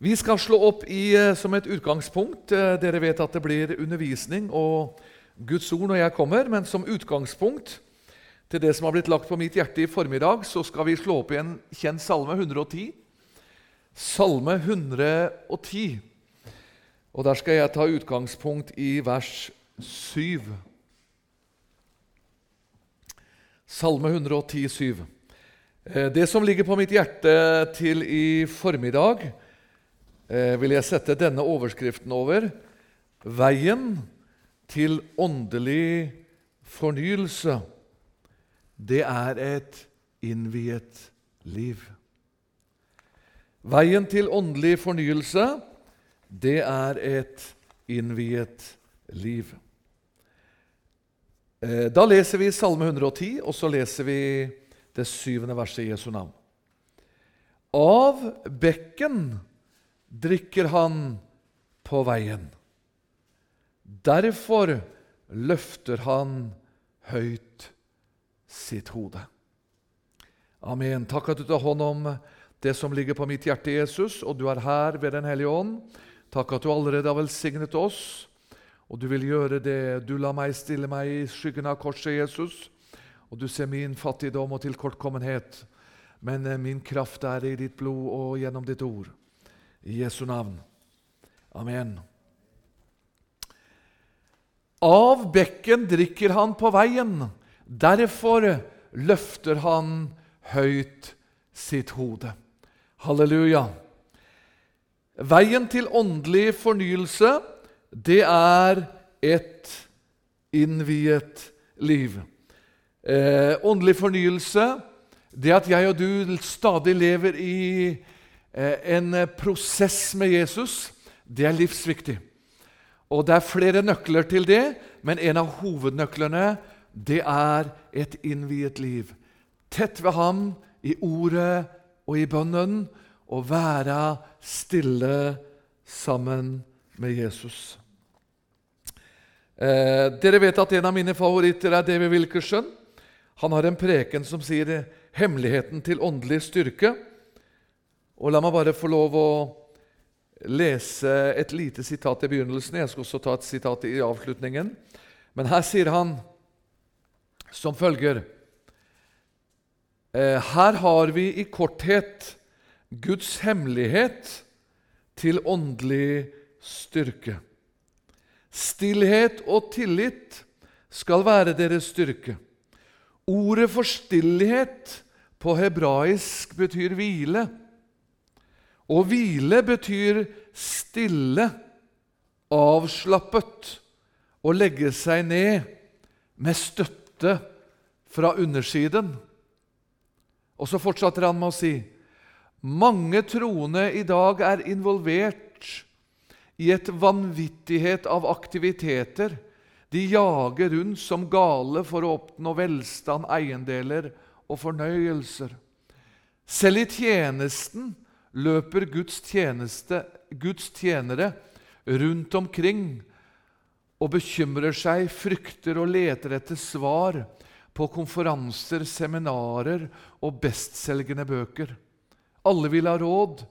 Vi skal slå opp i, eh, som et utgangspunkt eh, Dere vet at det blir undervisning og Guds ord når jeg kommer, men som utgangspunkt til det som har blitt lagt på mitt hjerte i formiddag, så skal vi slå opp i en kjent salme, 110. Salme 110. Og der skal jeg ta utgangspunkt i vers 7. Salme 110, 7. Eh, det som ligger på mitt hjerte til i formiddag, Eh, vil jeg sette denne overskriften over Veien til åndelig fornyelse. Det er et innviet liv. Veien til åndelig fornyelse, det er et innviet liv. Eh, da leser vi Salme 110, og så leser vi det syvende verset i Jesu navn. Av bekken drikker han på veien. Derfor løfter han høyt sitt hode. Amen. Takk at du tar hånd om det som ligger på mitt hjerte, Jesus, og du er her ved Den hellige ånd. Takk at du allerede har velsignet oss, og du vil gjøre det. Du lar meg stille meg i skyggen av korset, Jesus, og du ser min fattigdom og tilkortkommenhet, men min kraft er i ditt blod og gjennom ditt ord. I Jesu navn. Amen. Av bekken drikker han på veien. Derfor løfter han høyt sitt hode. Halleluja. Veien til åndelig fornyelse, det er et innviet liv. Eh, åndelig fornyelse, det at jeg og du stadig lever i en eh, prosess med Jesus, det er livsviktig. Og Det er flere nøkler til det, men en av hovednøklene det er et innviet liv. Tett ved ham i ordet og i bønnen, og være stille sammen med Jesus. Eh, dere vet at en av mine favoritter er David Wilkerson. Han har en preken som sier 'hemmeligheten til åndelig styrke'. Og La meg bare få lov å lese et lite sitat i begynnelsen. Jeg skal også ta et sitat i avslutningen. Men her sier han som følger «Eh, Her har vi i korthet Guds hemmelighet til åndelig styrke. Stillhet og tillit skal være deres styrke. Ordet for stillhet på hebraisk betyr hvile. Å hvile betyr stille, avslappet, å legge seg ned med støtte fra undersiden. Og så fortsatte han med å si mange troende i dag er involvert i et vanvittighet av aktiviteter. De jager rundt som gale for å oppnå velstand, eiendeler og fornøyelser. Selv i tjenesten løper Guds, tjeneste, Guds tjenere rundt omkring og bekymrer seg, frykter og leter etter svar på konferanser, seminarer og bestselgende bøker. Alle vil ha råd,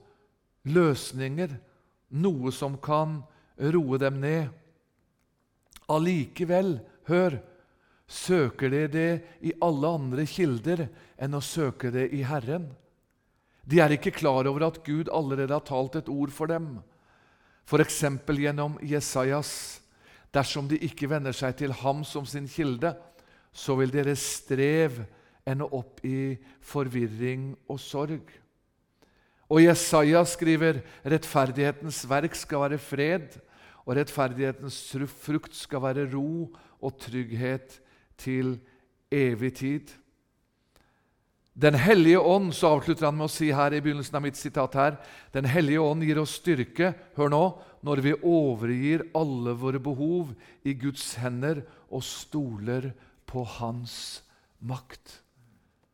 løsninger, noe som kan roe dem ned. Allikevel, hør, søker de det i alle andre kilder enn å søke det i Herren. De er ikke klar over at Gud allerede har talt et ord for dem, f.eks. gjennom Jesajas. Dersom de ikke venner seg til ham som sin kilde, så vil deres strev ende opp i forvirring og sorg. Og Jesaja skriver rettferdighetens verk skal være fred, og rettferdighetens frukt skal være ro og trygghet til evig tid. Den hellige ånd, så avslutter han med å si her i begynnelsen av mitt sitat her, Den hellige ånd gir oss styrke hør nå, når vi overgir alle våre behov i Guds hender og stoler på Hans makt.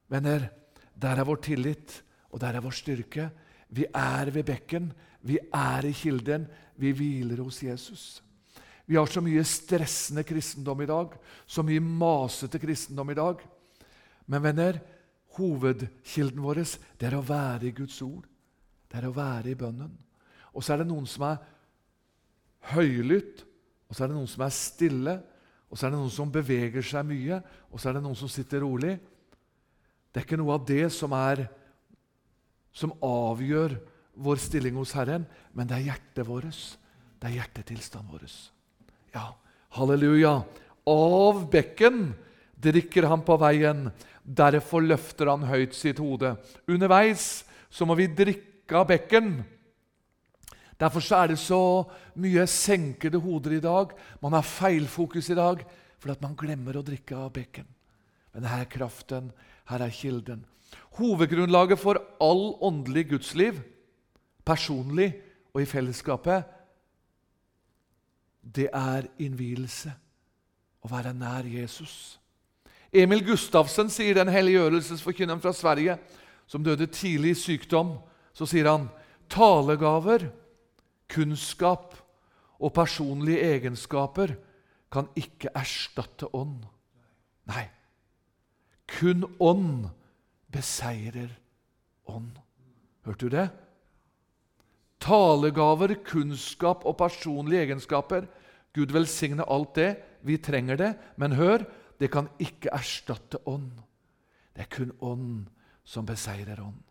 Venner, der er vår tillit, og der er vår styrke. Vi er ved bekken, vi er i kilden, vi hviler hos Jesus. Vi har så mye stressende kristendom i dag, så mye masete kristendom i dag. Men venner, hovedkilden vår det er å være i Guds ord. Det er å være i bønnen. Og så er det noen som er høylytt, og så er det noen som er stille, og så er det noen som beveger seg mye, og så er det noen som sitter rolig. Det er ikke noe av det som, er, som avgjør vår stilling hos Herren, men det er hjertet vårt. Det er hjertetilstanden vår. Ja, halleluja. Av bekken drikker han på veien. Derfor løfter han høyt sitt hode. Underveis så må vi drikke av bekken. Derfor er det så mye senkede hoder i dag. Man har feilfokus i dag fordi man glemmer å drikke av bekken. Men her er kraften, her er kilden. Hovedgrunnlaget for all åndelig gudsliv, personlig og i fellesskapet, det er innvielse. Å være nær Jesus. Emil Gustavsen sier den helliggjørelsesforkynneren fra Sverige som døde tidlig i sykdom. Så sier han talegaver, kunnskap og personlige egenskaper kan ikke erstatte ånd. Nei, kun ånd beseirer ånd. Hørte du det? Talegaver, kunnskap og personlige egenskaper. Gud velsigne alt det. Vi trenger det. Men hør, det kan ikke erstatte ånd. Det er kun ånd som beseirer ånd.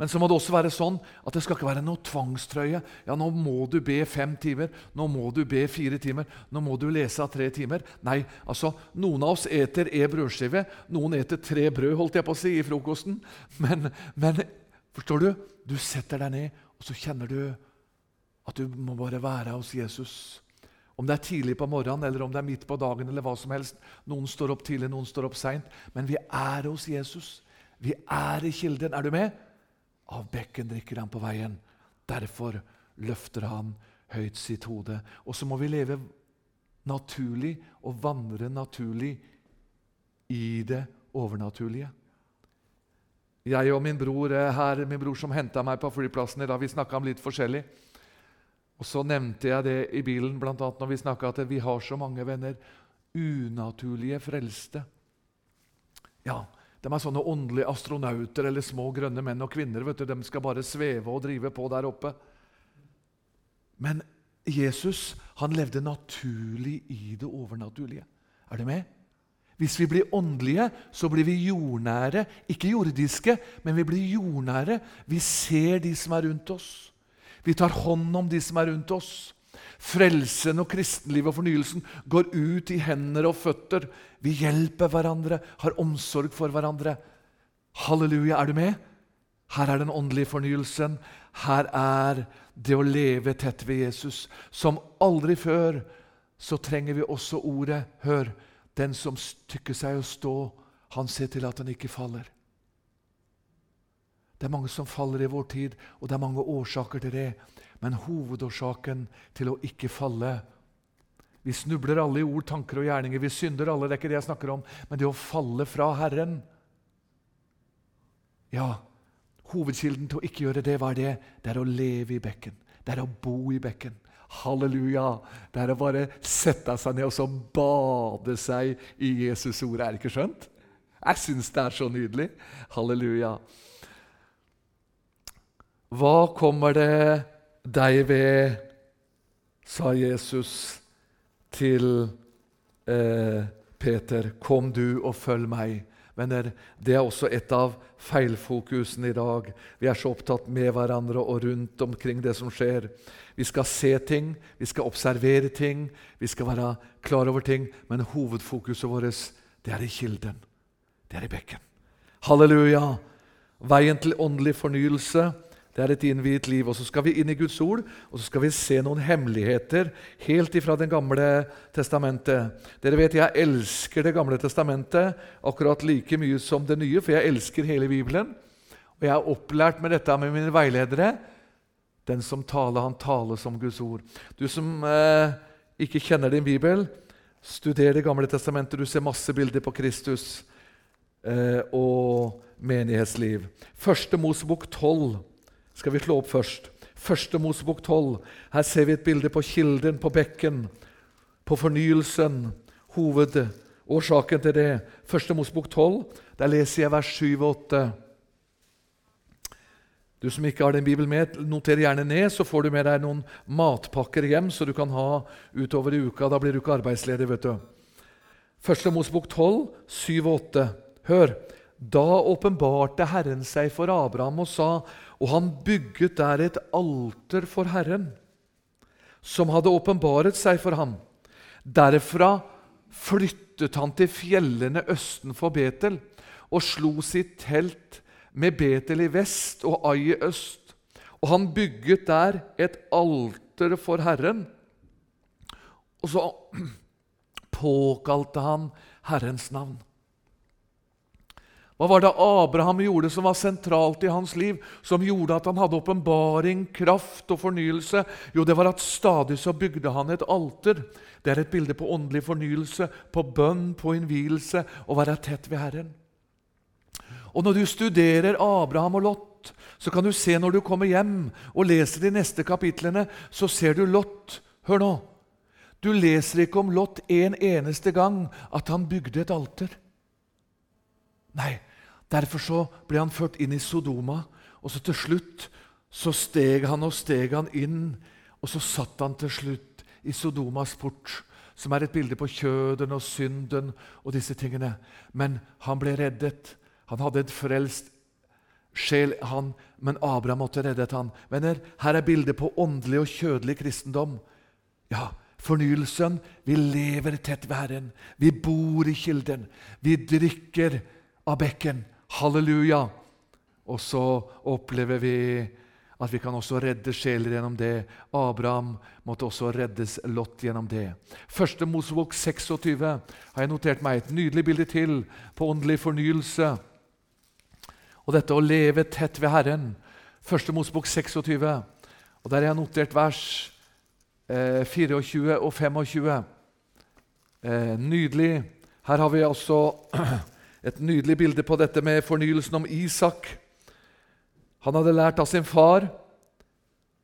Men så må det også være sånn at det skal ikke være noe tvangstrøye. Ja, nå må du be fem timer, nå må du be fire timer, nå må du lese av tre timer. Nei, altså, noen av oss eter e brødskive, noen eter tre brød holdt jeg på å si, i frokosten. Men, men forstår du? Du setter deg ned, og så kjenner du at du må bare være hos Jesus. Om det er tidlig på morgenen eller om det er midt på dagen. eller hva som helst. Noen står opp tidlig, noen står opp seint. Men vi er hos Jesus. Vi er i kilden. Er du med? Av bekken drikker han på veien. Derfor løfter han høyt sitt hode. Og så må vi leve naturlig og vandre naturlig i det overnaturlige. Jeg og min bror her, min bror som henta meg på flyplassen i dag, vi snakka om litt forskjellig. Og Så nevnte jeg det i bilen blant annet når vi snakka at vi har så mange venner. Unaturlige frelste. Ja, de er sånne åndelige astronauter eller små grønne menn og kvinner. vet du, De skal bare sveve og drive på der oppe. Men Jesus han levde naturlig i det overnaturlige. Er du med? Hvis vi blir åndelige, så blir vi jordnære. Ikke jordiske, men vi blir jordnære. Vi ser de som er rundt oss. Vi tar hånd om de som er rundt oss. Frelsen og kristenlivet og fornyelsen går ut i hender og føtter. Vi hjelper hverandre, har omsorg for hverandre. Halleluja, er du med? Her er den åndelige fornyelsen. Her er det å leve tett ved Jesus. Som aldri før så trenger vi også ordet Hør, den som tykker seg å stå, han ser til at han ikke faller. Det er mange som faller i vår tid, og det er mange årsaker til det. Men hovedårsaken til å ikke falle Vi snubler alle i ord, tanker og gjerninger. Vi synder alle, det er ikke det jeg snakker om. Men det å falle fra Herren Ja, hovedkilden til å ikke gjøre det, hva er det? Det er å leve i bekken. Det er å bo i bekken. Halleluja! Det er å bare sette seg ned og så bade seg i Jesus' ord. Er det ikke skjønt? Jeg syns det er så nydelig. Halleluja. Hva kommer det deg ved, sa Jesus til eh, Peter. Kom du og følg meg. Venner, det er også et av feilfokusene i dag. Vi er så opptatt med hverandre og rundt omkring det som skjer. Vi skal se ting, vi skal observere ting, vi skal være klar over ting, men hovedfokuset vårt det er i kilden. Det er i bekken. Halleluja! Veien til åndelig fornyelse det er et innviet liv. Og Så skal vi inn i Guds ord og så skal vi se noen hemmeligheter helt ifra Det gamle testamentet. Dere vet Jeg elsker Det gamle testamentet akkurat like mye som det nye, for jeg elsker hele Bibelen. Og Jeg er opplært med dette med mine veiledere. Den som taler, han taler som Guds ord. Du som eh, ikke kjenner din bibel, studer Det gamle testamentet. Du ser masse bilder på Kristus eh, og menighetsliv. Første Mosebok 12 skal vi slå opp først. Første Mosebok 12. Her ser vi et bilde på kilden, på bekken, på fornyelsen. Hovedårsaken til det. Første Mosebok 12. Der leser jeg vers 7 og 8. Du som ikke har din bibel med, noter gjerne ned, så får du med deg noen matpakker hjem så du kan ha utover i uka. Da blir du ikke arbeidsledig, vet du. Første Mosebok 12, 7 og 8. Hør. Da åpenbarte Herren seg for Abraham og sa, og han bygget der et alter for Herren, som hadde åpenbaret seg for ham. Derfra flyttet han til fjellene østenfor Betel og slo sitt telt med Betel i vest og Ai i øst. Og han bygget der et alter for Herren. Og så påkalte han Herrens navn. Hva var det Abraham gjorde som var sentralt i hans liv, som gjorde at han hadde åpenbaring, kraft og fornyelse? Jo, det var at stadig så bygde han et alter. Det er et bilde på åndelig fornyelse, på bønn, på innvielse, å være tett ved Herren. Og Når du studerer Abraham og Lot, så kan du se når du kommer hjem og leser de neste kapitlene, så ser du Lot. Hør nå. Du leser ikke om Lot en eneste gang at han bygde et alter. Nei, derfor så ble han ført inn i Sodoma, og så til slutt så steg han og steg han inn, og så satt han til slutt i Sodomas port, som er et bilde på kjøden og synden og disse tingene. Men han ble reddet. Han hadde en frelst sjel, han, men Abraham måtte reddet han. Venner, her er bildet på åndelig og kjødelig kristendom. Ja, fornyelsen. Vi lever tett ved Herren. Vi bor i kilden. Vi drikker av bekken. Halleluja! Og så opplever vi at vi kan også redde sjeler gjennom det. Abraham måtte også reddes Lot gjennom det. Første Mosebok 26 har jeg notert meg et nydelig bilde til på åndelig fornyelse. Og dette å leve tett ved Herren. Første Mosebok 26. Og Der har jeg notert vers eh, 24 og 25. Eh, nydelig. Her har vi altså et nydelig bilde på dette med fornyelsen om Isak. Han hadde lært av sin far.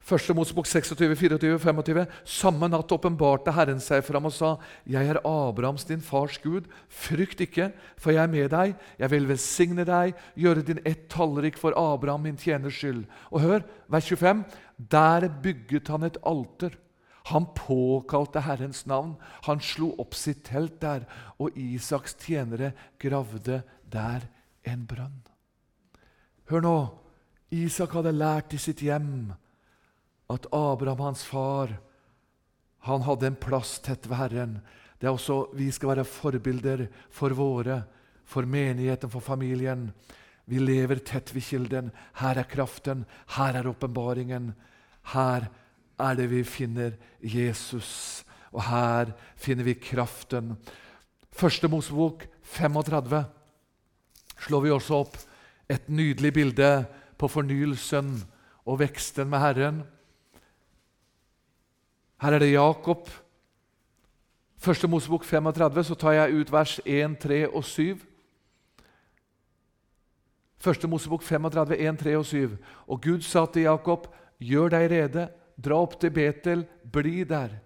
Første Mosebok 26, 24, 25. Samme natt åpenbarte Herren seg for ham og sa, 'Jeg er Abrahams, din fars Gud. Frykt ikke, for jeg er med deg. Jeg vil velsigne deg, gjøre din ett tallrik for Abraham, min tjeners skyld.' Og hør, vers 25. Der bygget han et alter. Han påkalte Herrens navn. Han slo opp sitt telt der, og Isaks tjenere gravde der en brønn. Hør nå. Isak hadde lært i sitt hjem at Abraham, hans far, han hadde en plass tett ved Herren. Det er også, Vi skal være forbilder for våre, for menigheten, for familien. Vi lever tett ved kilden. Her er kraften, her er åpenbaringen. Her er det vi finner Jesus, og her finner vi kraften. Første Mosebok 35 slår vi også opp et nydelig bilde på fornyelsen og veksten med Herren. Her er det Jakob. Første Mosebok 35, så tar jeg ut vers 1, 3 og 7. Første Mosebok 35, 1, 3 og 7. Og Gud sa til Jakob, gjør deg rede, dra opp til Betel, bli der.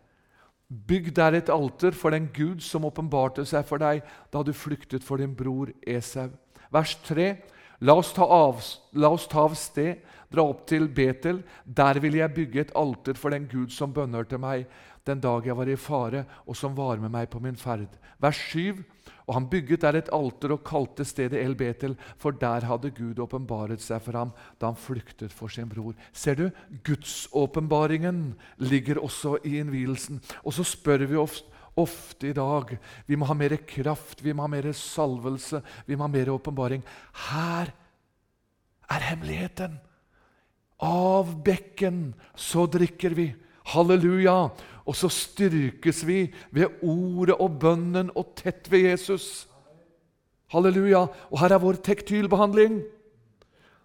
Bygg der et alter for den Gud som åpenbarte seg for deg da du flyktet for din bror Esau. Vers 3. La oss, ta av, la oss ta av sted, dra opp til Betel. Der vil jeg bygge et alter for den Gud som bønnhørte meg den dag jeg var i fare, og som var med meg på min ferd. Vers 7. Og han bygget der et alter og kalte stedet El Betel, for der hadde Gud åpenbaret seg for ham da han flyktet for sin bror. Ser du? Gudsåpenbaringen ligger også i innvielsen. Og så spør vi ofte ofte i dag. Vi må ha mer kraft, vi må ha mer salvelse, vi må ha mer åpenbaring. Her er hemmeligheten. Av bekken så drikker vi. Halleluja! Og så styrkes vi ved ordet og bønnen og tett ved Jesus. Halleluja! Og her er vår tektylbehandling.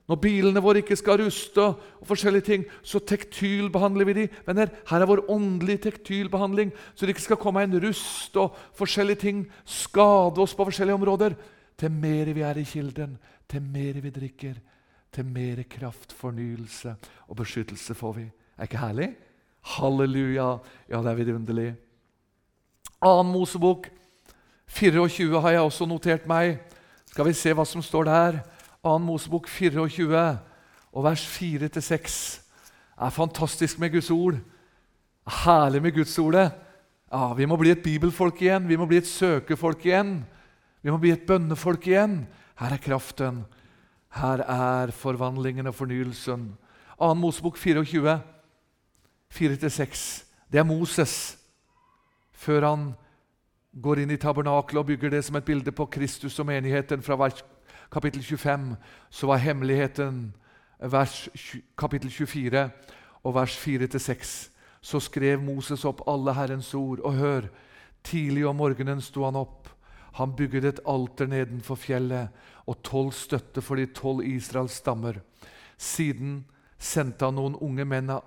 Når bilene våre ikke skal ruste, og forskjellige ting, så tektylbehandler vi de. Venner, her er vår åndelige tektylbehandling, så det ikke skal komme en rust og forskjellige ting skade oss på forskjellige områder. Til mer vi er i kilden, til mer vi drikker, til mer kraft, fornyelse og beskyttelse får vi. Er ikke herlig? Halleluja! Ja, det er vidunderlig. Annen Mosebok 24 har jeg også notert meg. Skal vi se hva som står der? Annen Mosebok 24. og vers 4-6 er fantastisk med Guds ord. Herlig med Guds ordet. Ja, vi må bli et bibelfolk igjen, vi må bli et søkefolk igjen. Vi må bli et bønnefolk igjen. Her er kraften. Her er forvandlingen og fornyelsen. 2. Mosebok 24, 4-6. Det er Moses før han går inn i tabernakelet og bygger det som et bilde på Kristus og menigheten. Fra kapittel 25 så var hemmeligheten vers, kapittel 24 og vers 4-6. Så skrev Moses opp alle Herrens ord. Og hør, tidlig om morgenen sto han opp. Han bygget et alter nedenfor fjellet og tolv støtte for de tolv Israels stammer. Siden sendte han noen unge menn av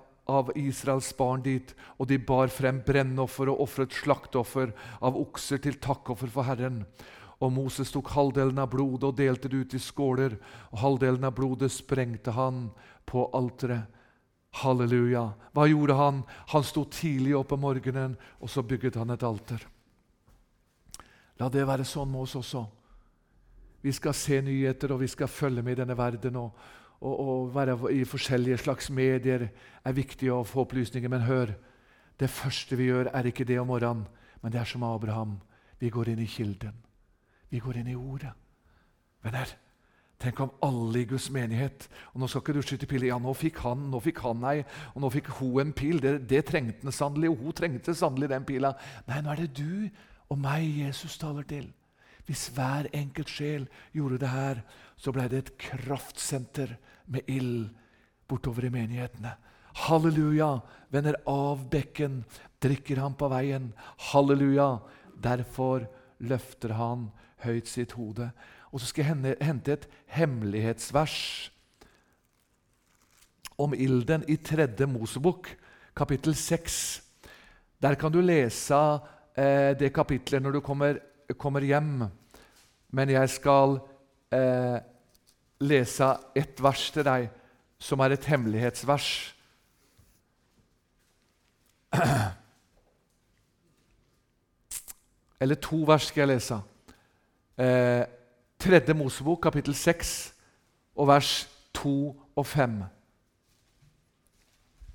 Israels barn dit, og de bar frem brennoffer og ofret slakteoffer av okser til takkoffer for Herren. Og Moses tok halvdelen av blodet og delte det ut i skåler, og halvdelen av blodet sprengte han på alteret. Halleluja. Hva gjorde han? Han sto tidlig opp om morgenen, og så bygget han et alter. La det være sånn med oss også. Vi skal se nyheter, og vi skal følge med i denne verden. og å, være i forskjellige slags medier er viktig å få opplysninger. Men hør, det første vi gjør, er ikke det om morgenen, men det er som Abraham. Vi går inn i kilden. Vi går inn i Ordet. Venner, tenk om alle i Guds menighet Og nå skal ikke du skyte pil. Ja, nå fikk han, nå fikk han ei, og nå fikk hun en pil. Det, det trengte han sannelig, og hun trengte sannelig den pila. Nei, nå er det du og meg Jesus taler til. Hvis hver enkelt sjel gjorde det her, så ble det et kraftsenter med ild bortover i menighetene. Halleluja! Vender av bekken drikker han på veien. Halleluja! Derfor løfter han høyt sitt hode. Og så skal jeg hente et hemmelighetsvers om ilden i tredje Mosebok, kapittel 6. Der kan du lese eh, det kapitlet når du kommer, kommer, hjem. Men jeg skal eh, lese et vers til deg som er et hemmelighetsvers. Eller to vers skal jeg lese. Eh, tredje Mosebok, kapittel 6, og vers 2 og 5.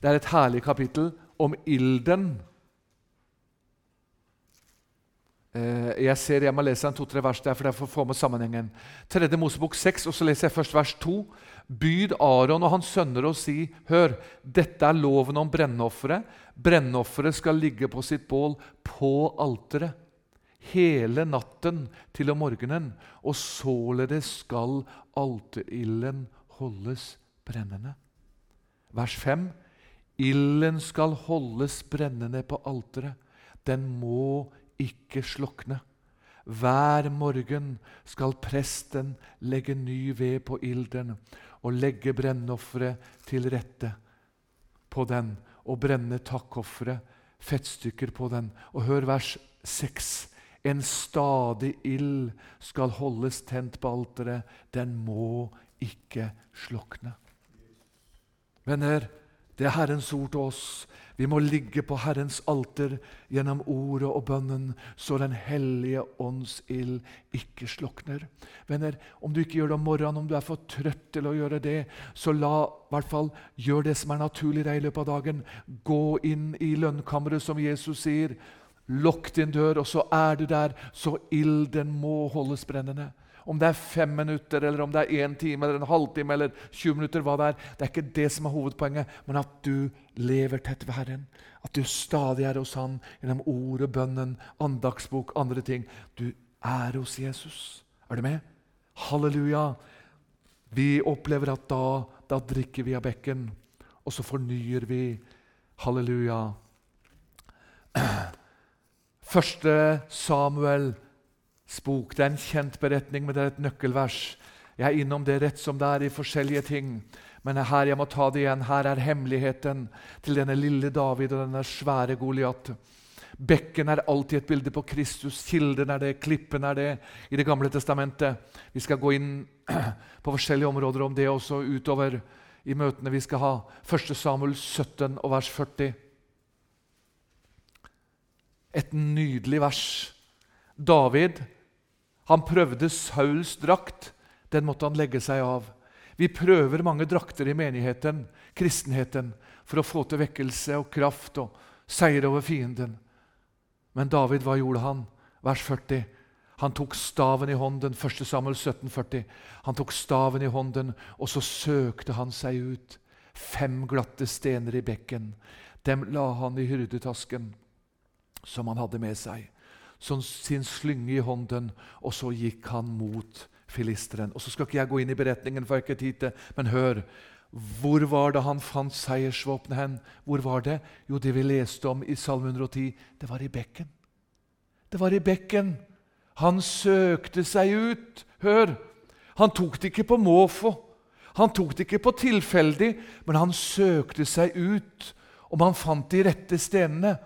Det er et herlig kapittel om ilden Eh, jeg ser jeg må lese en to-tre vers der, for å få med sammenhengen. Tredje Mosebok 6, og så leser jeg først vers 2. Byd Aron og hans sønner å si, hør, dette er loven om brennofferet. Brennofferet skal ligge på sitt bål på alteret hele natten til om morgenen, og således skal alterilden holdes brennende. Vers 5. Ilden skal holdes brennende på alteret. Den må ikke slukne. Hver morgen skal presten legge ny ved på ilden og legge brennofferet til rette på den og brenne takkofferet, fettstykker på den. Og hør vers 6. En stadig ild skal holdes tent på alteret. Den må ikke slukne. Venner, det er Herrens ord til oss. Vi må ligge på Herrens alter gjennom ordet og bønnen, så Den hellige ånds ild ikke slukner. Venner, om du ikke gjør det om morgenen, om du er for trøtt til å gjøre det, så la hvert fall gjør det som er naturlig deg i løpet av dagen. Gå inn i lønnkammeret, som Jesus sier. Lokk din dør, og så er du der, så ilden må holdes brennende. Om det er fem minutter, eller om det er én time, eller en halvtime eller 20 minutter, hva det er, det er ikke det som er hovedpoenget, men at du lever tett ved Herren. At du stadig er hos Han gjennom ordet, bønnen, andagsbok, andre ting. Du er hos Jesus. Er du med? Halleluja! Vi opplever at da, da drikker vi av bekken, og så fornyer vi. Halleluja. Første Samuel bok. Det er en kjent beretning, men det er et nøkkelvers. Jeg er innom det rett som det er i forskjellige ting. Men her jeg må ta det igjen. Her er hemmeligheten til denne lille David og denne svære Goliat. Bekken er alltid et bilde på Kristus. Kilden er det, klippen er det i Det gamle testamentet. Vi skal gå inn på forskjellige områder om det også utover i møtene vi skal ha. 1. Samuel 17 og vers 40. Et nydelig vers. David han prøvde Sauls drakt. Den måtte han legge seg av. Vi prøver mange drakter i menigheten, kristenheten, for å få til vekkelse og kraft og seier over fienden. Men David, hva gjorde han? Vers 40. Han tok staven i hånden, 1. Samuel 1740. Han tok staven i hånden, og så søkte han seg ut. Fem glatte stener i bekken. Dem la han i hyrdetasken som han hadde med seg, sin slynge i hånden, og så gikk han mot filisteren. Og Så skal ikke jeg gå inn i beretningen, for jeg ikke tid til, men hør. Hvor var det han fant seiersvåpenet hen? Hvor var det? Jo, det vi leste om i Salme 110, det var i bekken. Det var i bekken. Han søkte seg ut. Hør! Han tok det ikke på måfå. Han tok det ikke på tilfeldig, men han søkte seg ut. Om han fant de rette stenene.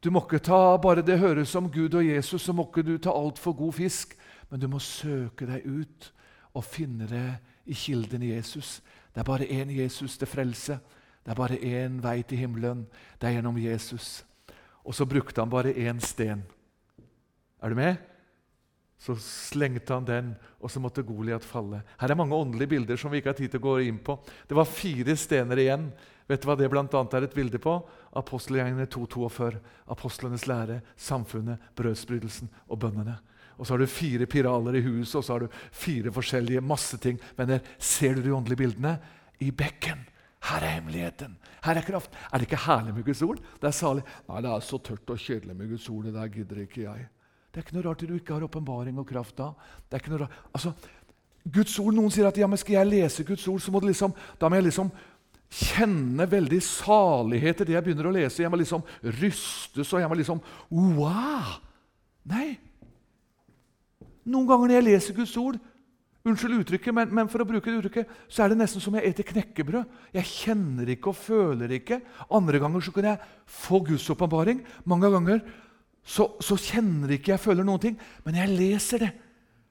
Du må ikke ta bare det høres om Gud og Jesus, så må ikke du ta altfor god fisk. Men du må søke deg ut og finne det i kilden i Jesus. Det er bare én Jesus til frelse. Det er bare én vei til himmelen. Det er gjennom Jesus. Og så brukte han bare én sten. Er du med? Så slengte han den, og så måtte Goliat falle. Her er mange åndelige bilder som vi ikke har tid til å gå inn på. Det var fire stener igjen. Vet du hva det blant annet er et bilde på? Apostelgjengene 2.42. Apostlenes lære, samfunnet, brødsbrytelsen og bønnene. Og så har du fire piraler i huset, og så har du fire forskjellige masse ting. Men der, ser du de åndelige bildene? I bekken. Her er hemmeligheten. Her er kraft. Er det ikke herlig med Guds ord? Det er salig. Nei, det er så tørt og kjedelig med Guds ord. Det der gidder ikke jeg. Det er ikke noe rart at du ikke har åpenbaring og kraft da. Det er ikke noe rart. Altså, Guds ord, Noen sier at ja, men skal jeg lese Guds ord, så må det liksom, da må jeg liksom kjenne veldig salighet i det jeg begynner å lese. Jeg må liksom rystes, og jeg må liksom Wow! Nei. Noen ganger når jeg leser Guds ord, unnskyld uttrykket, men, men, for å bruke det uttrykket, så er det nesten som jeg eter knekkebrød. Jeg kjenner ikke og føler ikke. Andre ganger så kan jeg få Guds åpenbaring. Mange ganger så, så kjenner ikke jeg føler noen ting, men jeg leser det.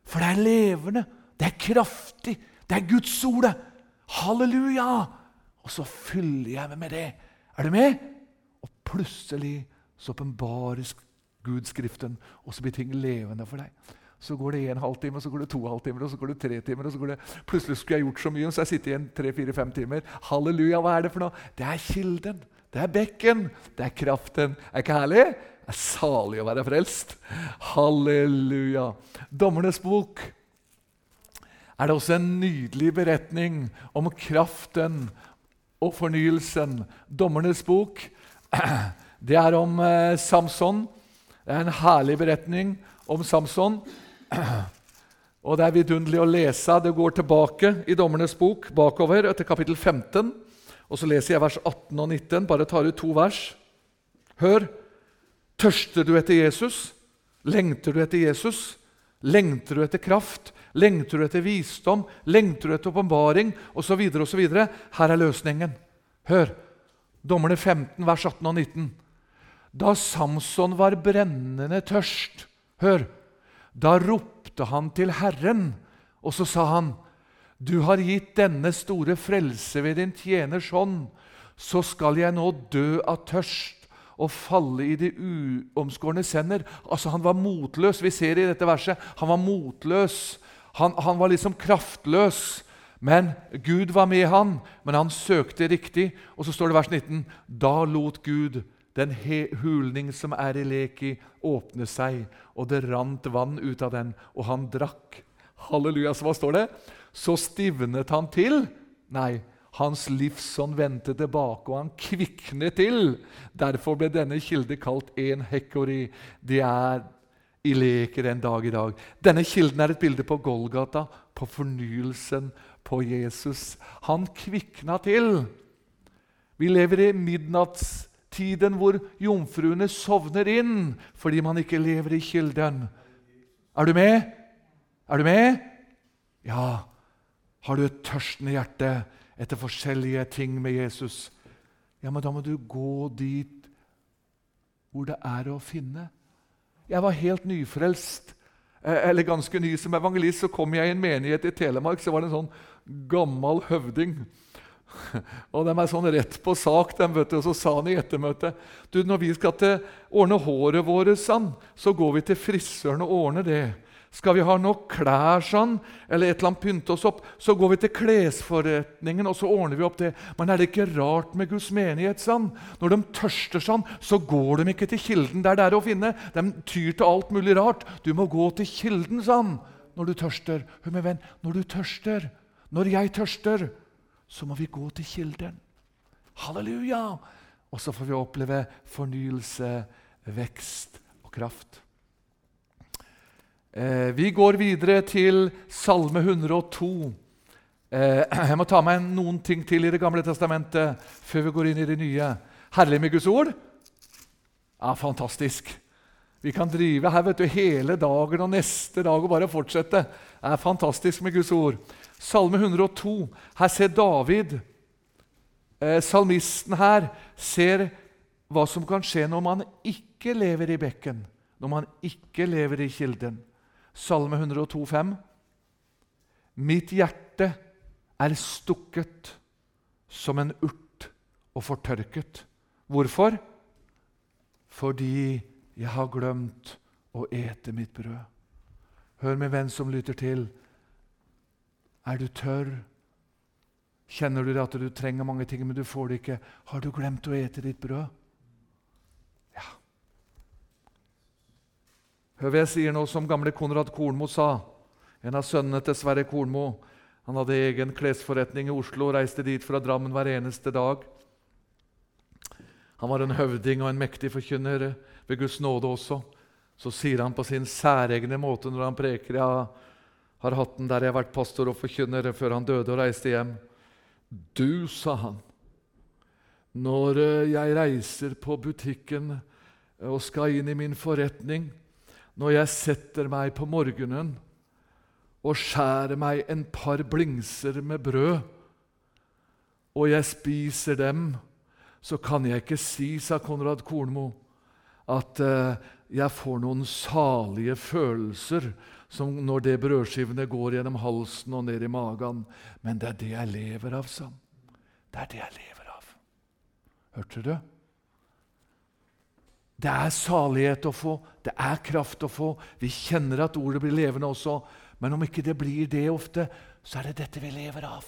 For det er levende, det er kraftig, det er Guds ord. Halleluja! Og så fyller jeg meg med det. Er du med? Og plutselig så åpenbares Gud Skriften, og så blir ting levende for deg. Så går det en halvtime, så går det to halvtimer, og så går det tre timer. og så går det, Plutselig skulle jeg gjort så mye, så jeg sitter igjen tre-fire-fem timer. Halleluja, hva er det for noe? Det er kilden. Det er bekken. Det er kraften. Er ikke herlig? Det er salig å være frelst. Halleluja. Dommernes bok er det også en nydelig beretning om kraften og fornyelsen. Dommernes bok det er om eh, Samson. Det er en herlig beretning om Samson. Og Det er vidunderlig å lese. Det går tilbake i Dommernes bok, bakover etter kapittel 15. Og Så leser jeg vers 18 og 19. Bare tar ut to vers. Hør. Tørster du etter Jesus? Lengter du etter Jesus? Lengter du etter kraft? Lengter du etter visdom? Lengter du etter åpenbaring? Osv. osv. Her er løsningen. Hør. Dommerne 15, vers 18 og 19. Da Samson var brennende tørst Hør. Da ropte han til Herren, og så sa han, Du har gitt denne store frelse ved din tjeners hånd. Så skal jeg nå dø av tørst og falle i de uomskårne sender. Altså, Han var motløs. Vi ser i dette verset han var motløs. Han, han var liksom kraftløs. Men Gud var med han, men han søkte riktig. Og så står det vers 19.: Da lot Gud den hulning som er i Leki, åpne seg, og det rant vann ut av den, og han drakk. Halleluja, så hva står det? Så stivnet han til. Nei, hans livsånd vendte tilbake, og han kviknet til. Derfor ble denne kilde kalt en hekori. Det er i leker en dag i dag. Denne kilden er et bilde på Golgata, på fornyelsen, på Jesus. Han kvikna til. Vi lever i midnattstiden hvor jomfruene sovner inn fordi man ikke lever i kilden. Er du med? Er du med? Ja. Har du et tørstende hjerte etter forskjellige ting med Jesus? Ja, men da må du gå dit hvor det er å finne. Jeg var helt nyfrelst, eh, eller ganske ny som evangelist. Så kom jeg i en menighet i Telemark, så var det en sånn gammel høvding. Og de er sånn rett på sak, de, vet du. Og så sa han i ettermøtet du, når vi skal til ordne håret vårt, så går vi til frisøren og ordner det. Skal vi ha nok klær sånn, eller et eller annet pynte oss opp, så går vi til klesforretningen og så ordner vi opp det. Men er det ikke rart med Guds menighet? sånn? Når de tørster sånn, så går de ikke til kilden. Det er der å finne. De tyr til alt mulig rart. Du må gå til kilden sånn når du tørster. Hør min venn, når du tørster, når jeg tørster, så må vi gå til kilden. Halleluja! Og så får vi oppleve fornyelse, vekst og kraft. Eh, vi går videre til Salme 102. Eh, jeg må ta meg noen ting til i Det gamle testamentet før vi går inn i det nye. Herlig med Guds ord? Ja, fantastisk. Vi kan drive her vet du, hele dagen og neste dag og bare fortsette. Det er fantastisk med Guds ord. Salme 102. Her ser David, eh, salmisten her, ser hva som kan skje når man ikke lever i bekken, når man ikke lever i kilden. Salme 102, 102,5. Mitt hjerte er stukket som en urt og fortørket. Hvorfor? Fordi jeg har glemt å ete mitt brød. Hør med venn som lytter til. Er du tørr? Kjenner du at du trenger mange ting, men du får det ikke? Har du glemt å ete ditt brød? Hør hva jeg sier nå, som gamle Konrad Kornmo sa. En av sønnene til Sverre Kornmo. Han hadde egen klesforretning i Oslo og reiste dit fra Drammen hver eneste dag. Han var en høvding og en mektig forkynner ved Guds nåde også. Så sier han på sin særegne måte når han preker Jeg har hatt den der jeg har vært pastor og forkynner før han døde og reiste hjem. Du, sa han, når jeg reiser på butikken og skal inn i min forretning, når jeg setter meg på morgenen og skjærer meg en par blingser med brød, og jeg spiser dem, så kan jeg ikke si, sa Konrad Kornmo, at uh, jeg får noen salige følelser som når det brødskivene går gjennom halsen og ned i magen. Men det er det jeg lever av, sa han. Det er det jeg lever av. Hørte du? Det er salighet å få, det er kraft å få. Vi kjenner at ordet blir levende også. Men om ikke det blir det ofte, så er det dette vi lever av.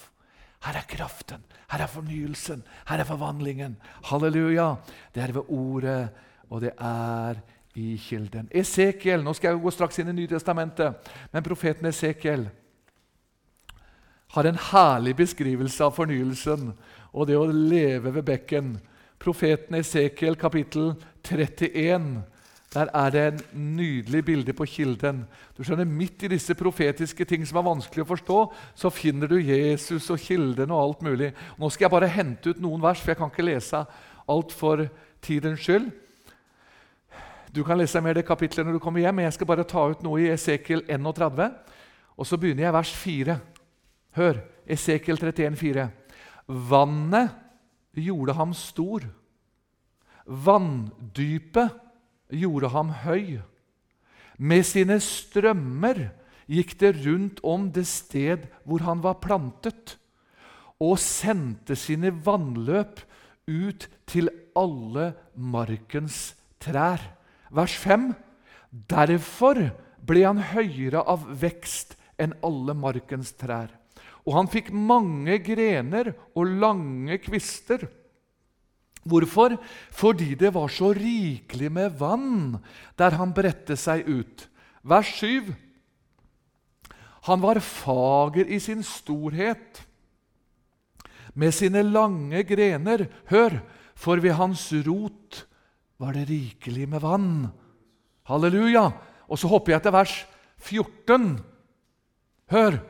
Her er kraften, her er fornyelsen, her er forvandlingen. Halleluja! Det er ved ordet, og det er i kilden. Esekiel, Nå skal jeg gå straks inn i Nytestamentet, men profeten Esekiel har en herlig beskrivelse av fornyelsen og det å leve ved bekken profeten Esekiel kapittel 31. Der er det en nydelig bilde på kilden. Du skjønner, Midt i disse profetiske ting som er vanskelig å forstå, så finner du Jesus og kilden og alt mulig. Nå skal jeg bare hente ut noen vers, for jeg kan ikke lese alt for tidens skyld. Du kan lese mer det kapitlet når du kommer hjem, men jeg skal bare ta ut noe i Esekiel 31. Og så begynner jeg vers 4. Hør, Esekiel 31, 4. Vannet gjorde ham stor. Vanndypet gjorde ham høy. Med sine strømmer gikk det rundt om det sted hvor han var plantet, og sendte sine vannløp ut til alle markens trær. Vers 5.: Derfor ble han høyere av vekst enn alle markens trær. Og han fikk mange grener og lange kvister. Hvorfor? Fordi det var så rikelig med vann der han bredte seg ut. Vers 7. Han var fager i sin storhet. Med sine lange grener, hør, for ved hans rot var det rikelig med vann. Halleluja! Og så hopper jeg til vers 14. Hør!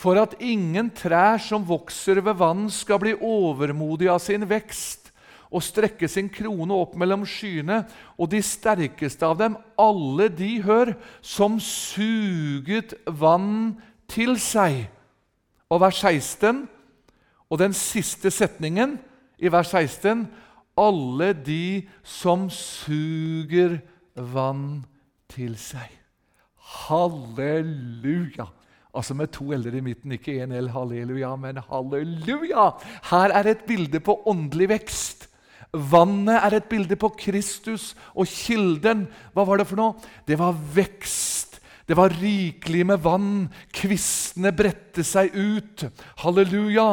For at ingen trær som vokser ved vann, skal bli overmodig av sin vekst og strekke sin krone opp mellom skyene, og de sterkeste av dem, alle de, hør, som suget vann til seg. Og vers 16, og den siste setningen i vers 16 alle de som suger vann til seg. Halleluja! Altså med to l-er i midten, ikke én L, halleluja, men halleluja! Her er et bilde på åndelig vekst. Vannet er et bilde på Kristus og kilden. Hva var det for noe? Det var vekst. Det var rikelig med vann. Kvistene bredte seg ut. Halleluja!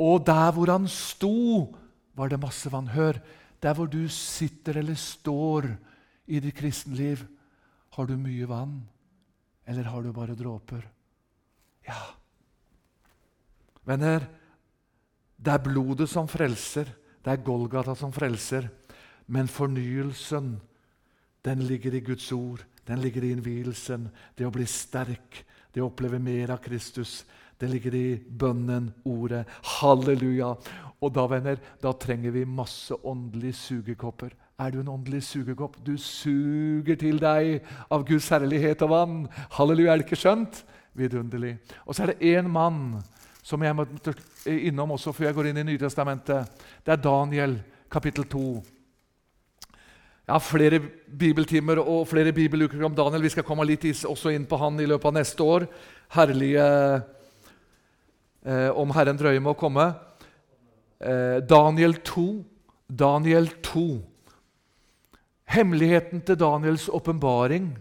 Og der hvor han sto, var det masse vann. Hør, der hvor du sitter eller står i ditt kristenliv, har du mye vann, eller har du bare dråper? Ja. Venner, det er blodet som frelser, det er Golgata som frelser. Men fornyelsen, den ligger i Guds ord, den ligger i innvielsen. Det å bli sterk, det å oppleve mer av Kristus. Det ligger i bønnen, ordet. Halleluja! Og da venner, da trenger vi masse åndelige sugekopper. Er du en åndelig sugekopp? Du suger til deg av Guds herlighet og vann. Halleluja, er det ikke skjønt? Vidunderlig. Og så er det én mann som jeg må innom også før jeg går inn i Nytestamentet. Det er Daniel, kapittel 2. Jeg har flere bibeltimer og flere bibeluker om Daniel. Vi skal komme litt også inn på han i løpet av neste år. Herlige eh, om Herren drøyer med å komme. Eh, Daniel 2. Daniel 2. Hemmeligheten til Daniels åpenbaring,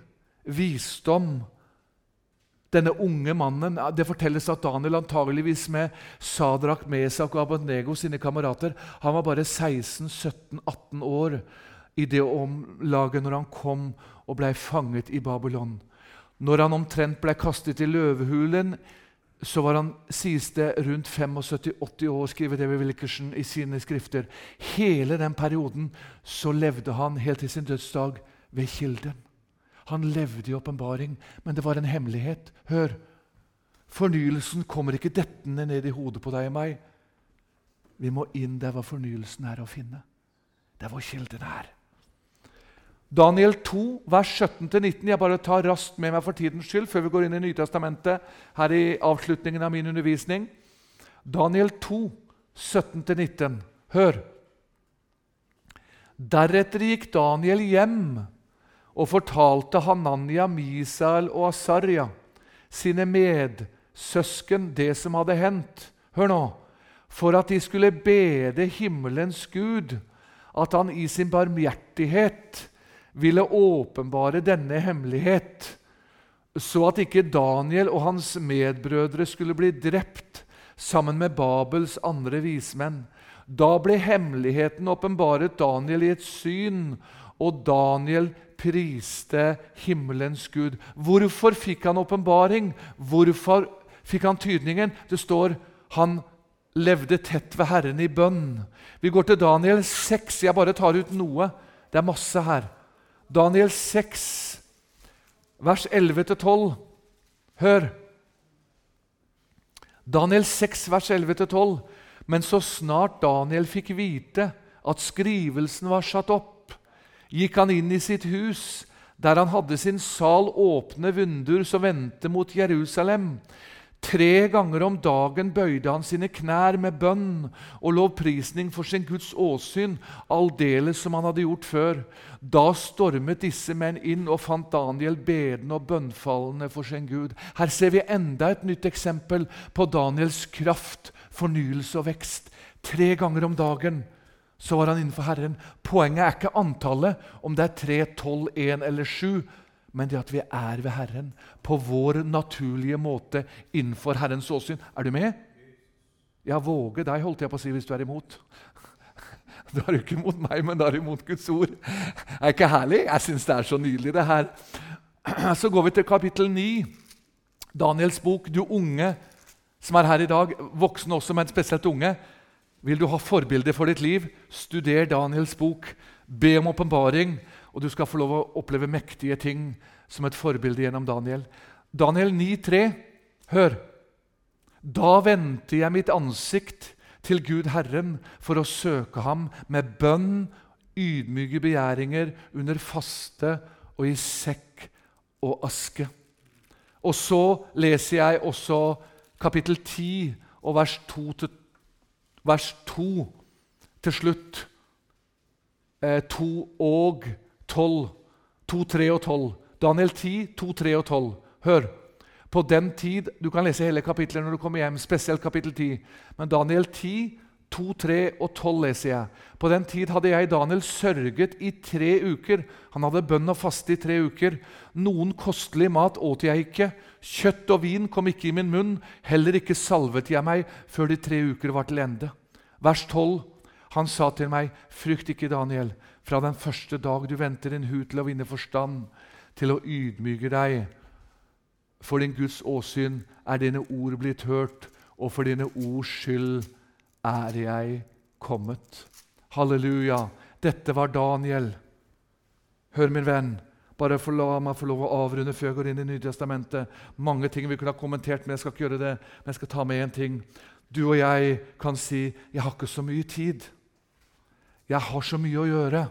visdom denne unge mannen, Det fortelles at Daniel antageligvis med Sadrak, Mesak og Abednego, sine kamerater, han var bare 16-17-18 år i det omlaget når han kom og ble fanget i Babylon. Når han omtrent ble kastet i løvehulen, så var han, sies det, rundt 75-80 år, skriver David Wilkerson i sine skrifter. Hele den perioden så levde han helt til sin dødsdag ved kilden. Han levde i åpenbaring, men det var en hemmelighet. Hør! Fornyelsen kommer ikke dettende ned i hodet på deg og meg. Vi må inn der hvor fornyelsen er å finne. Der hvor kilden er. Daniel 2, vers 17-19. Jeg bare tar raskt med meg for tidens skyld før vi går inn i Nytestamentet her i avslutningen av min undervisning. Daniel 2, 17-19. Hør. Deretter gikk Daniel hjem og fortalte Hananya, Misael og Asarya sine medsøsken, det som hadde hendt. Hør nå! For at de skulle bede himmelens Gud, at han i sin barmhjertighet ville åpenbare denne hemmelighet, så at ikke Daniel og hans medbrødre skulle bli drept sammen med Babels andre vismenn. Da ble hemmeligheten åpenbaret Daniel i et syn, og Daniel priste himmelens Gud. Hvorfor fikk han åpenbaring? Hvorfor fikk han tydningen? Det står han levde tett ved Herren i bønn. Vi går til Daniel 6. Jeg bare tar ut noe. Det er masse her. Daniel 6, vers 11-12. Hør. Daniel 6, vers 11-12. Men så snart Daniel fikk vite at skrivelsen var satt opp, gikk han inn i sitt hus, der han hadde sin sal åpne vinduer som vendte mot Jerusalem. Tre ganger om dagen bøyde han sine knær med bønn og lovprisning for sin Guds åsyn, aldeles som han hadde gjort før. Da stormet disse menn inn og fant Daniel bedende og bønnfallende for sin Gud. Her ser vi enda et nytt eksempel på Daniels kraft, fornyelse og vekst. Tre ganger om dagen så var han innenfor Herren. Poenget er ikke antallet, om det er tre, tolv, én eller 7, men det at vi er ved Herren på vår naturlige måte innenfor Herrens åsyn. Er du med? Ja, våge deg, holdt jeg på å si, hvis du er imot. Da er du ikke imot meg, men da er du imot Guds ord. Er ikke herlig? Jeg syns det er så nydelig, det her. Så går vi til kapittel 9, Daniels bok. Du unge som er her i dag, voksne også, men spesielt unge. Vil du ha forbilder for ditt liv, studer Daniels bok. Be om åpenbaring, og du skal få lov å oppleve mektige ting som et forbilde gjennom Daniel. Daniel 9,3. Hør! Da vendte jeg mitt ansikt til Gud Herren for å søke ham med bønn, ydmyke begjæringer, under faste og i sekk og aske. Og så leser jeg også kapittel 10 og vers 2-3 vers 2 til slutt. Eh, 2 og 12. 2, 3 og 12. Daniel 10, 2, 3 og 12. Hør. På den tid Du kan lese hele kapitlet når du kommer hjem, spesielt kapittel 10. Men Daniel 10, 2, 3 og 12 leser jeg. På den tid hadde jeg Daniel sørget i tre uker. Han hadde bønn og faste i tre uker. Noen kostelig mat åt jeg ikke. Kjøtt og vin kom ikke i min munn. Heller ikke salvet jeg meg før de tre uker var til ende. Vers 12. Han sa til meg, 'Frykt ikke, Daniel. Fra den første dag du venter din hud til å vinne forstand, til å ydmyke deg. For din Guds åsyn er dine ord blitt hørt, og for dine ords skyld er jeg kommet. Halleluja. Dette var Daniel. Hør, min venn. Bare for la meg få lov å avrunde før jeg går inn i Nytestamentet. Mange ting vi kunne ha kommentert, men jeg skal ikke gjøre det. Men jeg skal ta med én ting. Du og jeg kan si 'Jeg har ikke så mye tid'. Jeg har så mye å gjøre.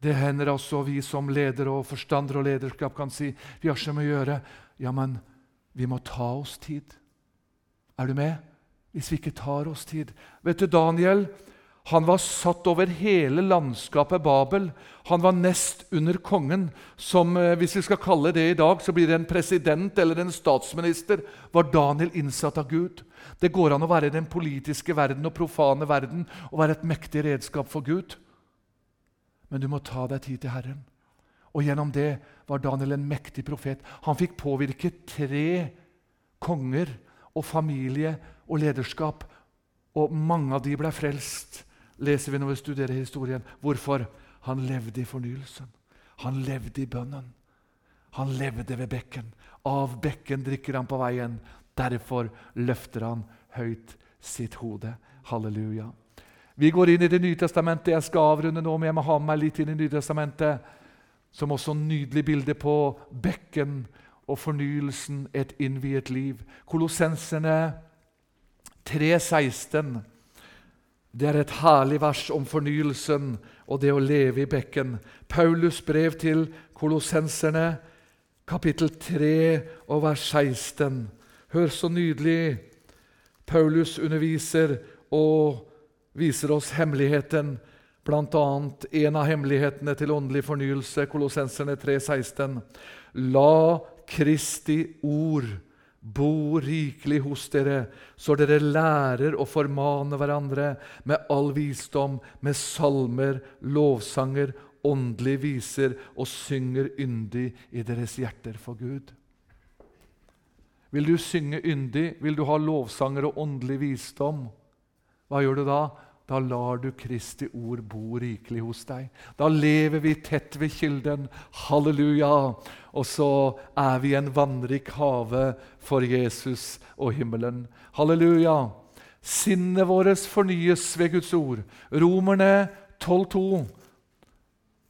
Det hender også vi som ledere og forstandere og lederskap kan si vi har så mye å gjøre. Ja, men vi må ta oss tid. Er du med? Hvis vi ikke tar oss tid. Vet du, Daniel han var satt over hele landskapet Babel. Han var nest under kongen, som eh, hvis vi skal kalle det i dag, så blir det en president eller en statsminister. Var Daniel innsatt av Gud? Det går an å være i den politiske verden og profane verden og være et mektig redskap for Gud. Men du må ta deg tid til Herren. Og gjennom det var Daniel en mektig profet. Han fikk påvirke tre konger og familie og lederskap, og mange av de ble frelst leser vi når vi studerer historien. Hvorfor? Han levde i fornyelsen. Han levde i bønnen. Han levde ved bekken. Av bekken drikker han på veien. Derfor løfter han høyt sitt hode. Halleluja. Vi går inn i Det nye testamentet. Jeg skal avrunde nå, men jeg må ha med meg litt inn i Nye testamentet, som også nydelig bilde på bekken og fornyelsen, et innviet liv. Kolossenserne 3.16 det er et herlig vers om fornyelsen og det å leve i bekken. Paulus brev til kolossenserne, kapittel 3 og vers 16. Hør så nydelig. Paulus underviser og viser oss hemmeligheten, bl.a. en av hemmelighetene til åndelig fornyelse, Kolossenserne 16. La Kristi ord bo rikelig hos dere, så dere lærer å formane hverandre med all visdom, med salmer, lovsanger, åndelige viser og synger yndig i deres hjerter for Gud. Vil du synge yndig, vil du ha lovsanger og åndelig visdom, hva gjør du da? Da lar du Kristi ord bo rikelig hos deg. Da lever vi tett ved kilden. Halleluja! Og så er vi en vannrik have for Jesus og himmelen. Halleluja! Sinnet vårt fornyes ved Guds ord. Romerne 12,2.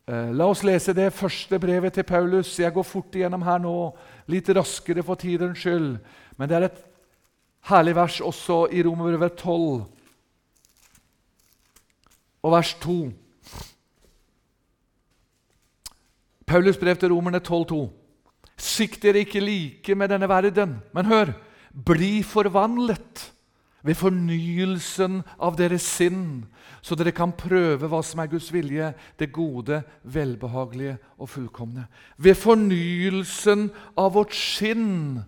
Eh, la oss lese det første brevet til Paulus. Jeg går fort igjennom her nå, litt raskere for tidens skyld. Men det er et herlig vers også i Romerbrevet 12 og vers 2. Paulus brev til romerne 12,2. Sikt dere ikke like med denne verden, men hør, bli forvandlet ved fornyelsen av deres sinn, så dere kan prøve hva som er Guds vilje, det gode, velbehagelige og fullkomne. Ved fornyelsen av vårt sinn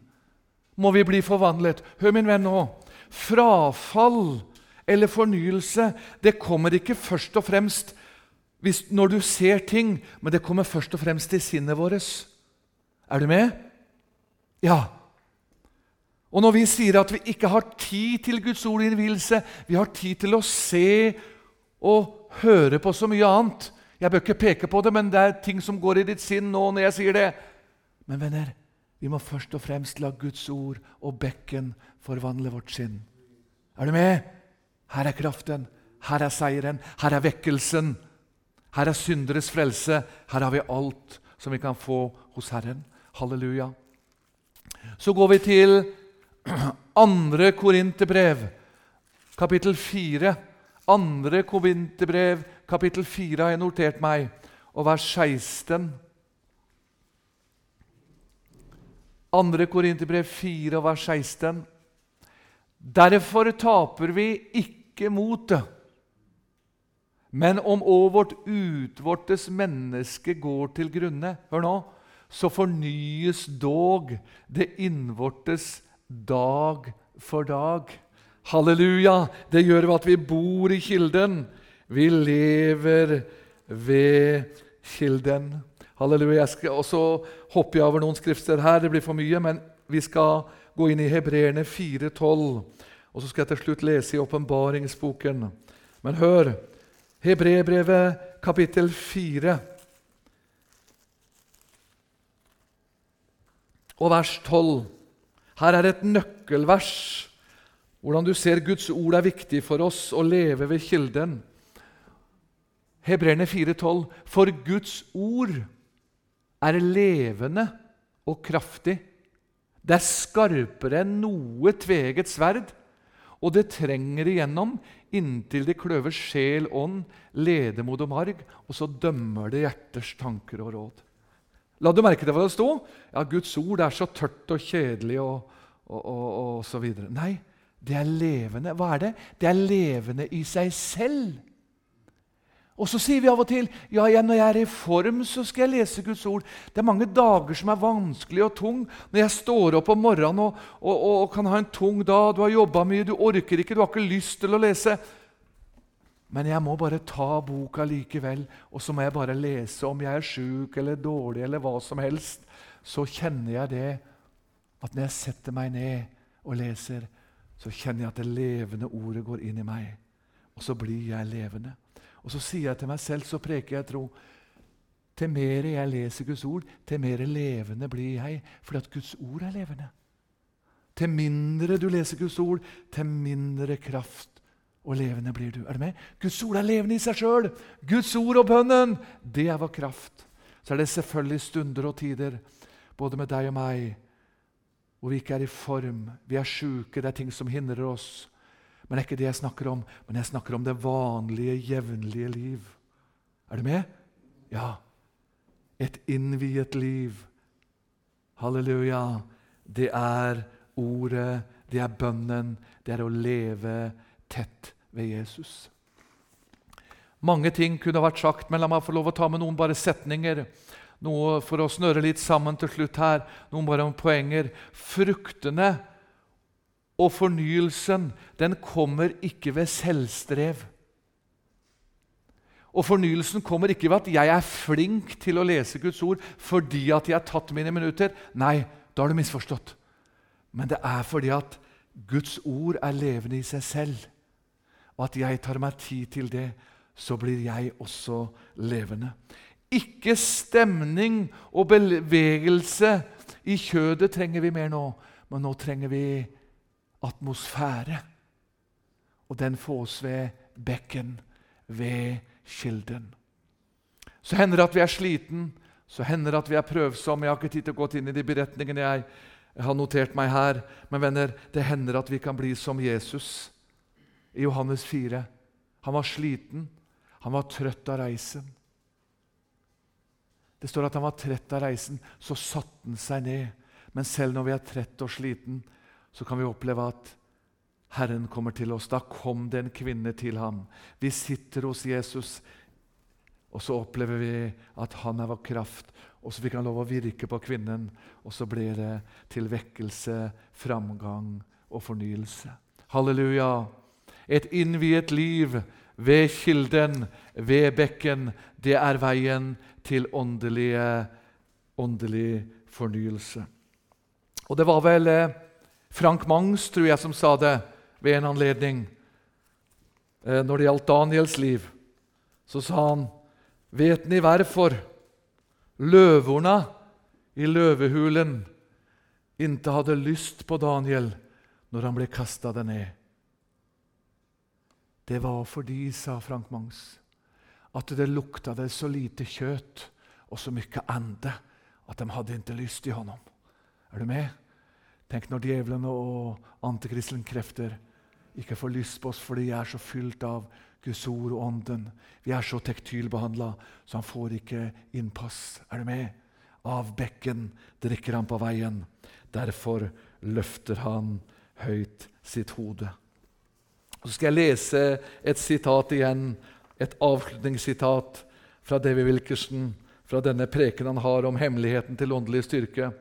må vi bli forvandlet. Hør, min venn, nå. Frafall eller fornyelse, det kommer ikke først og fremst når du ser ting, men det kommer først og fremst i sinnet vårt. Er du med? Ja. Og når vi sier at vi ikke har tid til Guds ord i innvielse, vi har tid til å se og høre på så mye annet Jeg bør ikke peke på det, men det er ting som går i ditt sinn nå når jeg sier det. Men venner, vi må først og fremst la Guds ord og bekken forvandle vårt sinn. Er du med? Her er kraften, her er seieren, her er vekkelsen. Her er synderes frelse. Her har vi alt som vi kan få hos Herren. Halleluja. Så går vi til andre Korinterbrev, kapittel 4. Andre Korinterbrev, kapittel 4 har jeg notert meg, og vers 16. Andre Korinterbrev 4 og vers 16. Derfor taper vi ikke motet. Men om òg vårt utvortes menneske går til grunne Hør nå så fornyes dog det innvortes dag for dag. Halleluja! Det gjør at vi bor i kilden. Vi lever ved kilden. Halleluja. Jeg skal også hoppe over noen skriftsteder her. Det blir for mye, men vi skal gå inn i Hebreerne 4,12. Og så skal jeg til slutt lese i åpenbaringsboken. Men hør Hebrebrevet kapittel 4 og vers 12. Her er et nøkkelvers. Hvordan du ser Guds ord er viktig for oss å leve ved kilden. Hebreerne 4,12.: For Guds ord er levende og kraftig. Det er skarpere enn noe tveget sverd, og det trenger igjennom inntil det kløver sjel, ånd, ledemod og marg, og så dømmer det hjerters tanker og råd. La du merke til hva det sto? Ja, Guds ord er så tørt og kjedelig og, og, og, og så videre. Nei, det er levende. Hva er det? Det er levende i seg selv. Og så sier vi av og til ja, ja, når jeg er i form, så skal jeg lese Guds ord. Det er mange dager som er vanskelig og tung. Når jeg står opp om morgenen og, og, og, og kan ha en tung dag, du har jobba mye, du orker ikke, du har ikke lyst til å lese. Men jeg må bare ta boka likevel, og så må jeg bare lese. Om jeg er sjuk eller dårlig eller hva som helst, så kjenner jeg det at når jeg setter meg ned og leser, så kjenner jeg at det levende ordet går inn i meg. Og så blir jeg levende. Og så sier jeg til meg selv, så preker jeg tro. Til mer jeg leser Guds ord, til mer levende blir jeg, fordi at Guds ord er levende. Til mindre du leser Guds ord, til mindre kraft og levende blir du. Er du med? Guds ord er levende i seg sjøl. Guds ord og bønnen, det er vår kraft. Så er det selvfølgelig stunder og tider, både med deg og meg, hvor vi ikke er i form, vi er sjuke, det er ting som hindrer oss. Men det er ikke det jeg snakker om. Men jeg snakker om det vanlige, jevnlige liv. Er du med? Ja. Et innviet liv. Halleluja. Det er ordet, det er bønnen, det er å leve tett ved Jesus. Mange ting kunne vært sagt, men la meg få lov å ta med noen bare setninger. Noe for å snøre litt sammen til slutt her. Noen bare om poenger. Fruktene og fornyelsen den kommer ikke ved selvstrev. Og Fornyelsen kommer ikke ved at jeg er flink til å lese Guds ord fordi at jeg har tatt mine minutter. Nei, da har du misforstått. Men det er fordi at Guds ord er levende i seg selv. Og at jeg tar meg tid til det, så blir jeg også levende. Ikke stemning og bevegelse i kjødet trenger vi mer nå, men nå trenger vi atmosfære. Og den fås ved bekken, ved kilden. Så hender det at vi er sliten, så hender det at vi er prøvsomme. Jeg har ikke tid til å gå inn i de beretningene jeg har notert meg her. Men venner, det hender at vi kan bli som Jesus i Johannes 4. Han var sliten, han var trøtt av reisen. Det står at han var trett av reisen, så satte han seg ned. Men selv når vi er trett og sliten, så kan vi oppleve at Herren kommer til oss. Da kom det en kvinne til ham. Vi sitter hos Jesus, og så opplever vi at han er vår kraft. Og så fikk han lov å virke på kvinnen, og så ble det til vekkelse, framgang og fornyelse. Halleluja! Et innviet liv ved kilden, ved bekken, det er veien til åndelige, åndelig fornyelse. Og det var vel eh, Frank Mangs, tror jeg, som sa det ved en anledning. Eh, når det gjaldt Daniels liv, så sa han Vet ni hvorfor løvorna i løvehulen ikke hadde lyst på Daniel når han ble kasta det ned? Det var fordi, sa Frank Mangs, at det lukta det så lite kjøtt og så mye ande at de hadde ikke lyst i honom. Er du med? Tenk når djevelen og antikristne krefter ikke får lyst på oss fordi vi er så fylt av Guds ord og Ånden. Vi er så tektylbehandla, så han får ikke innpass. Er du med? Av bekken drikker han på veien. Derfor løfter han høyt sitt hode. Så skal jeg lese et sitat igjen, et avslutningssitat fra Davy Wilkerson, fra denne preken han har om hemmeligheten til åndelig styrke.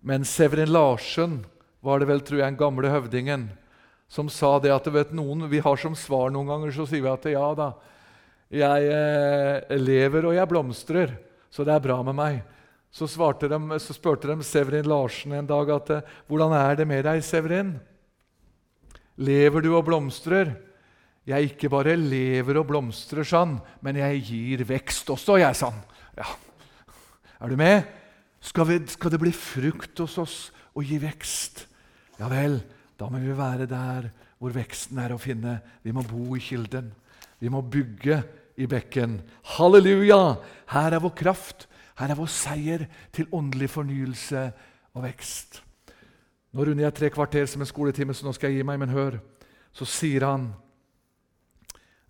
Men Severin Larsen var det vel, tror jeg, den gamle høvdingen som sa det at vet noen, vi har som svar noen ganger, så sier vi at ja da, jeg eh, lever og jeg blomstrer, så det er bra med meg. Så, de, så spurte de Severin Larsen en dag at hvordan er det med deg, Severin? Lever du og blomstrer? Jeg ikke bare lever og blomstrer, sann, men jeg gir vekst også, jeg, sann. Ja. Er du med? Skal, vi, skal det bli frukt hos oss og gi vekst? Ja vel. Da må vi være der hvor veksten er å finne. Vi må bo i kilden. Vi må bygge i bekken. Halleluja! Her er vår kraft. Her er vår seier til åndelig fornyelse og vekst. Nå runder jeg tre kvarter som en skoletime, så nå skal jeg gi meg. Men hør, så sier han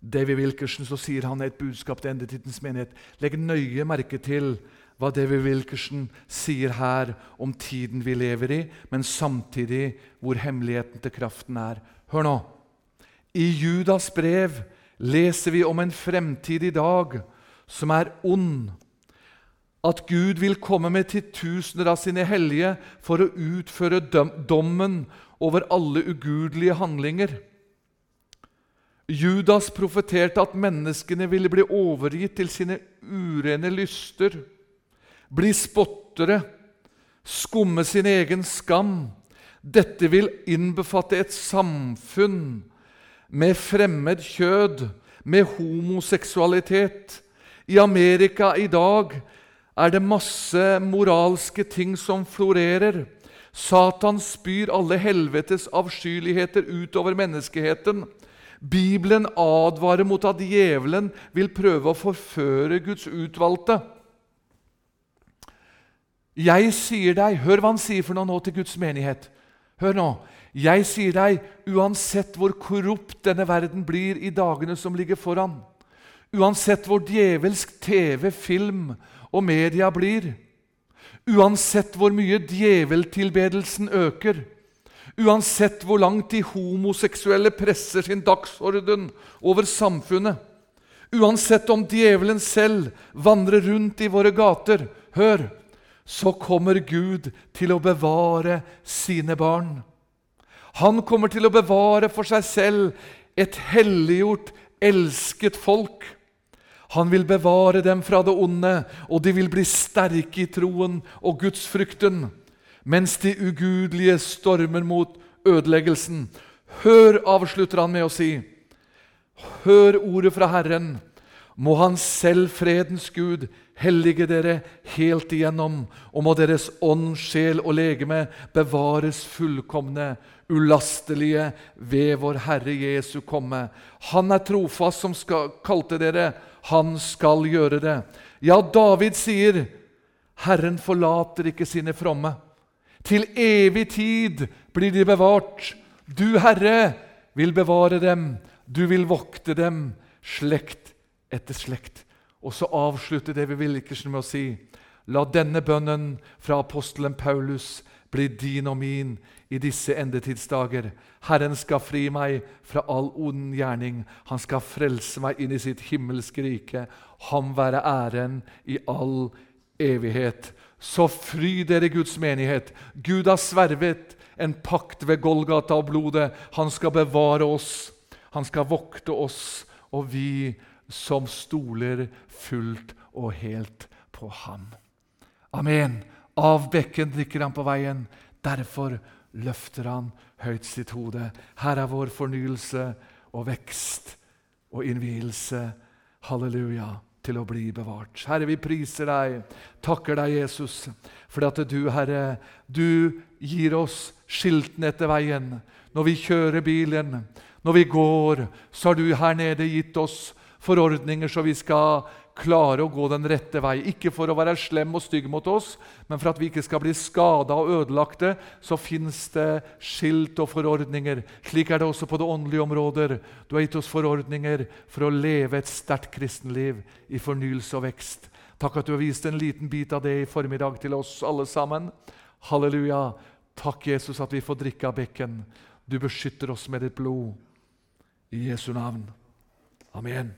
David Wilkerson så sier han et budskap til endetidens menighet. Legg nøye merke til hva David Wilkerson sier her om tiden vi lever i, men samtidig hvor hemmeligheten til kraften er. Hør nå. I Judas brev leser vi om en fremtid i dag som er ond. At Gud vil komme med titusener av sine hellige for å utføre dommen over alle ugudelige handlinger. Judas profeterte at menneskene ville bli overgitt til sine urene lyster bli spottere, skumme sin egen skam. Dette vil innbefatte et samfunn med fremmed kjød, med homoseksualitet. I Amerika i dag er det masse moralske ting som florerer. Satan spyr alle helvetes avskyeligheter utover menneskeheten. Bibelen advarer mot at djevelen vil prøve å forføre Guds utvalgte. Jeg sier deg Hør hva han sier for noe nå til Guds menighet. Hør nå. Jeg sier deg, uansett hvor korrupt denne verden blir i dagene som ligger foran, uansett hvor djevelsk TV, film og media blir, uansett hvor mye djeveltilbedelsen øker, uansett hvor langt de homoseksuelle presser sin dagsorden over samfunnet, uansett om djevelen selv vandrer rundt i våre gater Hør! Så kommer Gud til å bevare sine barn. Han kommer til å bevare for seg selv et helliggjort, elsket folk. Han vil bevare dem fra det onde, og de vil bli sterke i troen og gudsfrykten, mens de ugudelige stormer mot ødeleggelsen. Hør, avslutter han med å si. Hør ordet fra Herren. Må Han selv, fredens Gud, hellige dere helt igjennom, og må deres ånd, sjel og legeme bevares fullkomne, ulastelige ved vår Herre Jesu komme. Han er trofast som skal, kalte dere, han skal gjøre det. Ja, David sier, 'Herren forlater ikke sine fromme'. Til evig tid blir de bevart. Du, Herre, vil bevare dem. Du vil vokte dem, slekt etter slekt. Og så avslutter David Wilkerson med å si La denne bønnen fra apostelen Paulus bli din og min i disse endetidsdager. Herren skal fri meg fra all ond gjerning. Han skal frelse meg inn i sitt himmelske rike. Ham være æren i all evighet. Så fry dere, Guds menighet. Gud har svervet en pakt ved Golgata og blodet. Han skal bevare oss. Han skal vokte oss, og vi som stoler fullt og helt på ham. Amen. Av bekken drikker han på veien. Derfor løfter han høyt sitt hode. Her er vår fornyelse og vekst og innvielse. Halleluja. Til å bli bevart. Herre, vi priser deg, takker deg, Jesus, for at du, Herre, du gir oss skiltene etter veien. Når vi kjører bilen, når vi går, så har du her nede gitt oss forordninger så vi skal klare å gå den rette vei. Ikke for å være slem og stygg mot oss, men for at vi ikke skal bli skada og ødelagte, så fins det skilt og forordninger. Slik er det også på det åndelige områder. Du har gitt oss forordninger for å leve et sterkt kristenliv i fornyelse og vekst. Takk at du har vist en liten bit av det i formiddag til oss alle sammen. Halleluja. Takk, Jesus, at vi får drikke av bekken. Du beskytter oss med ditt blod. I Jesu navn. Amen.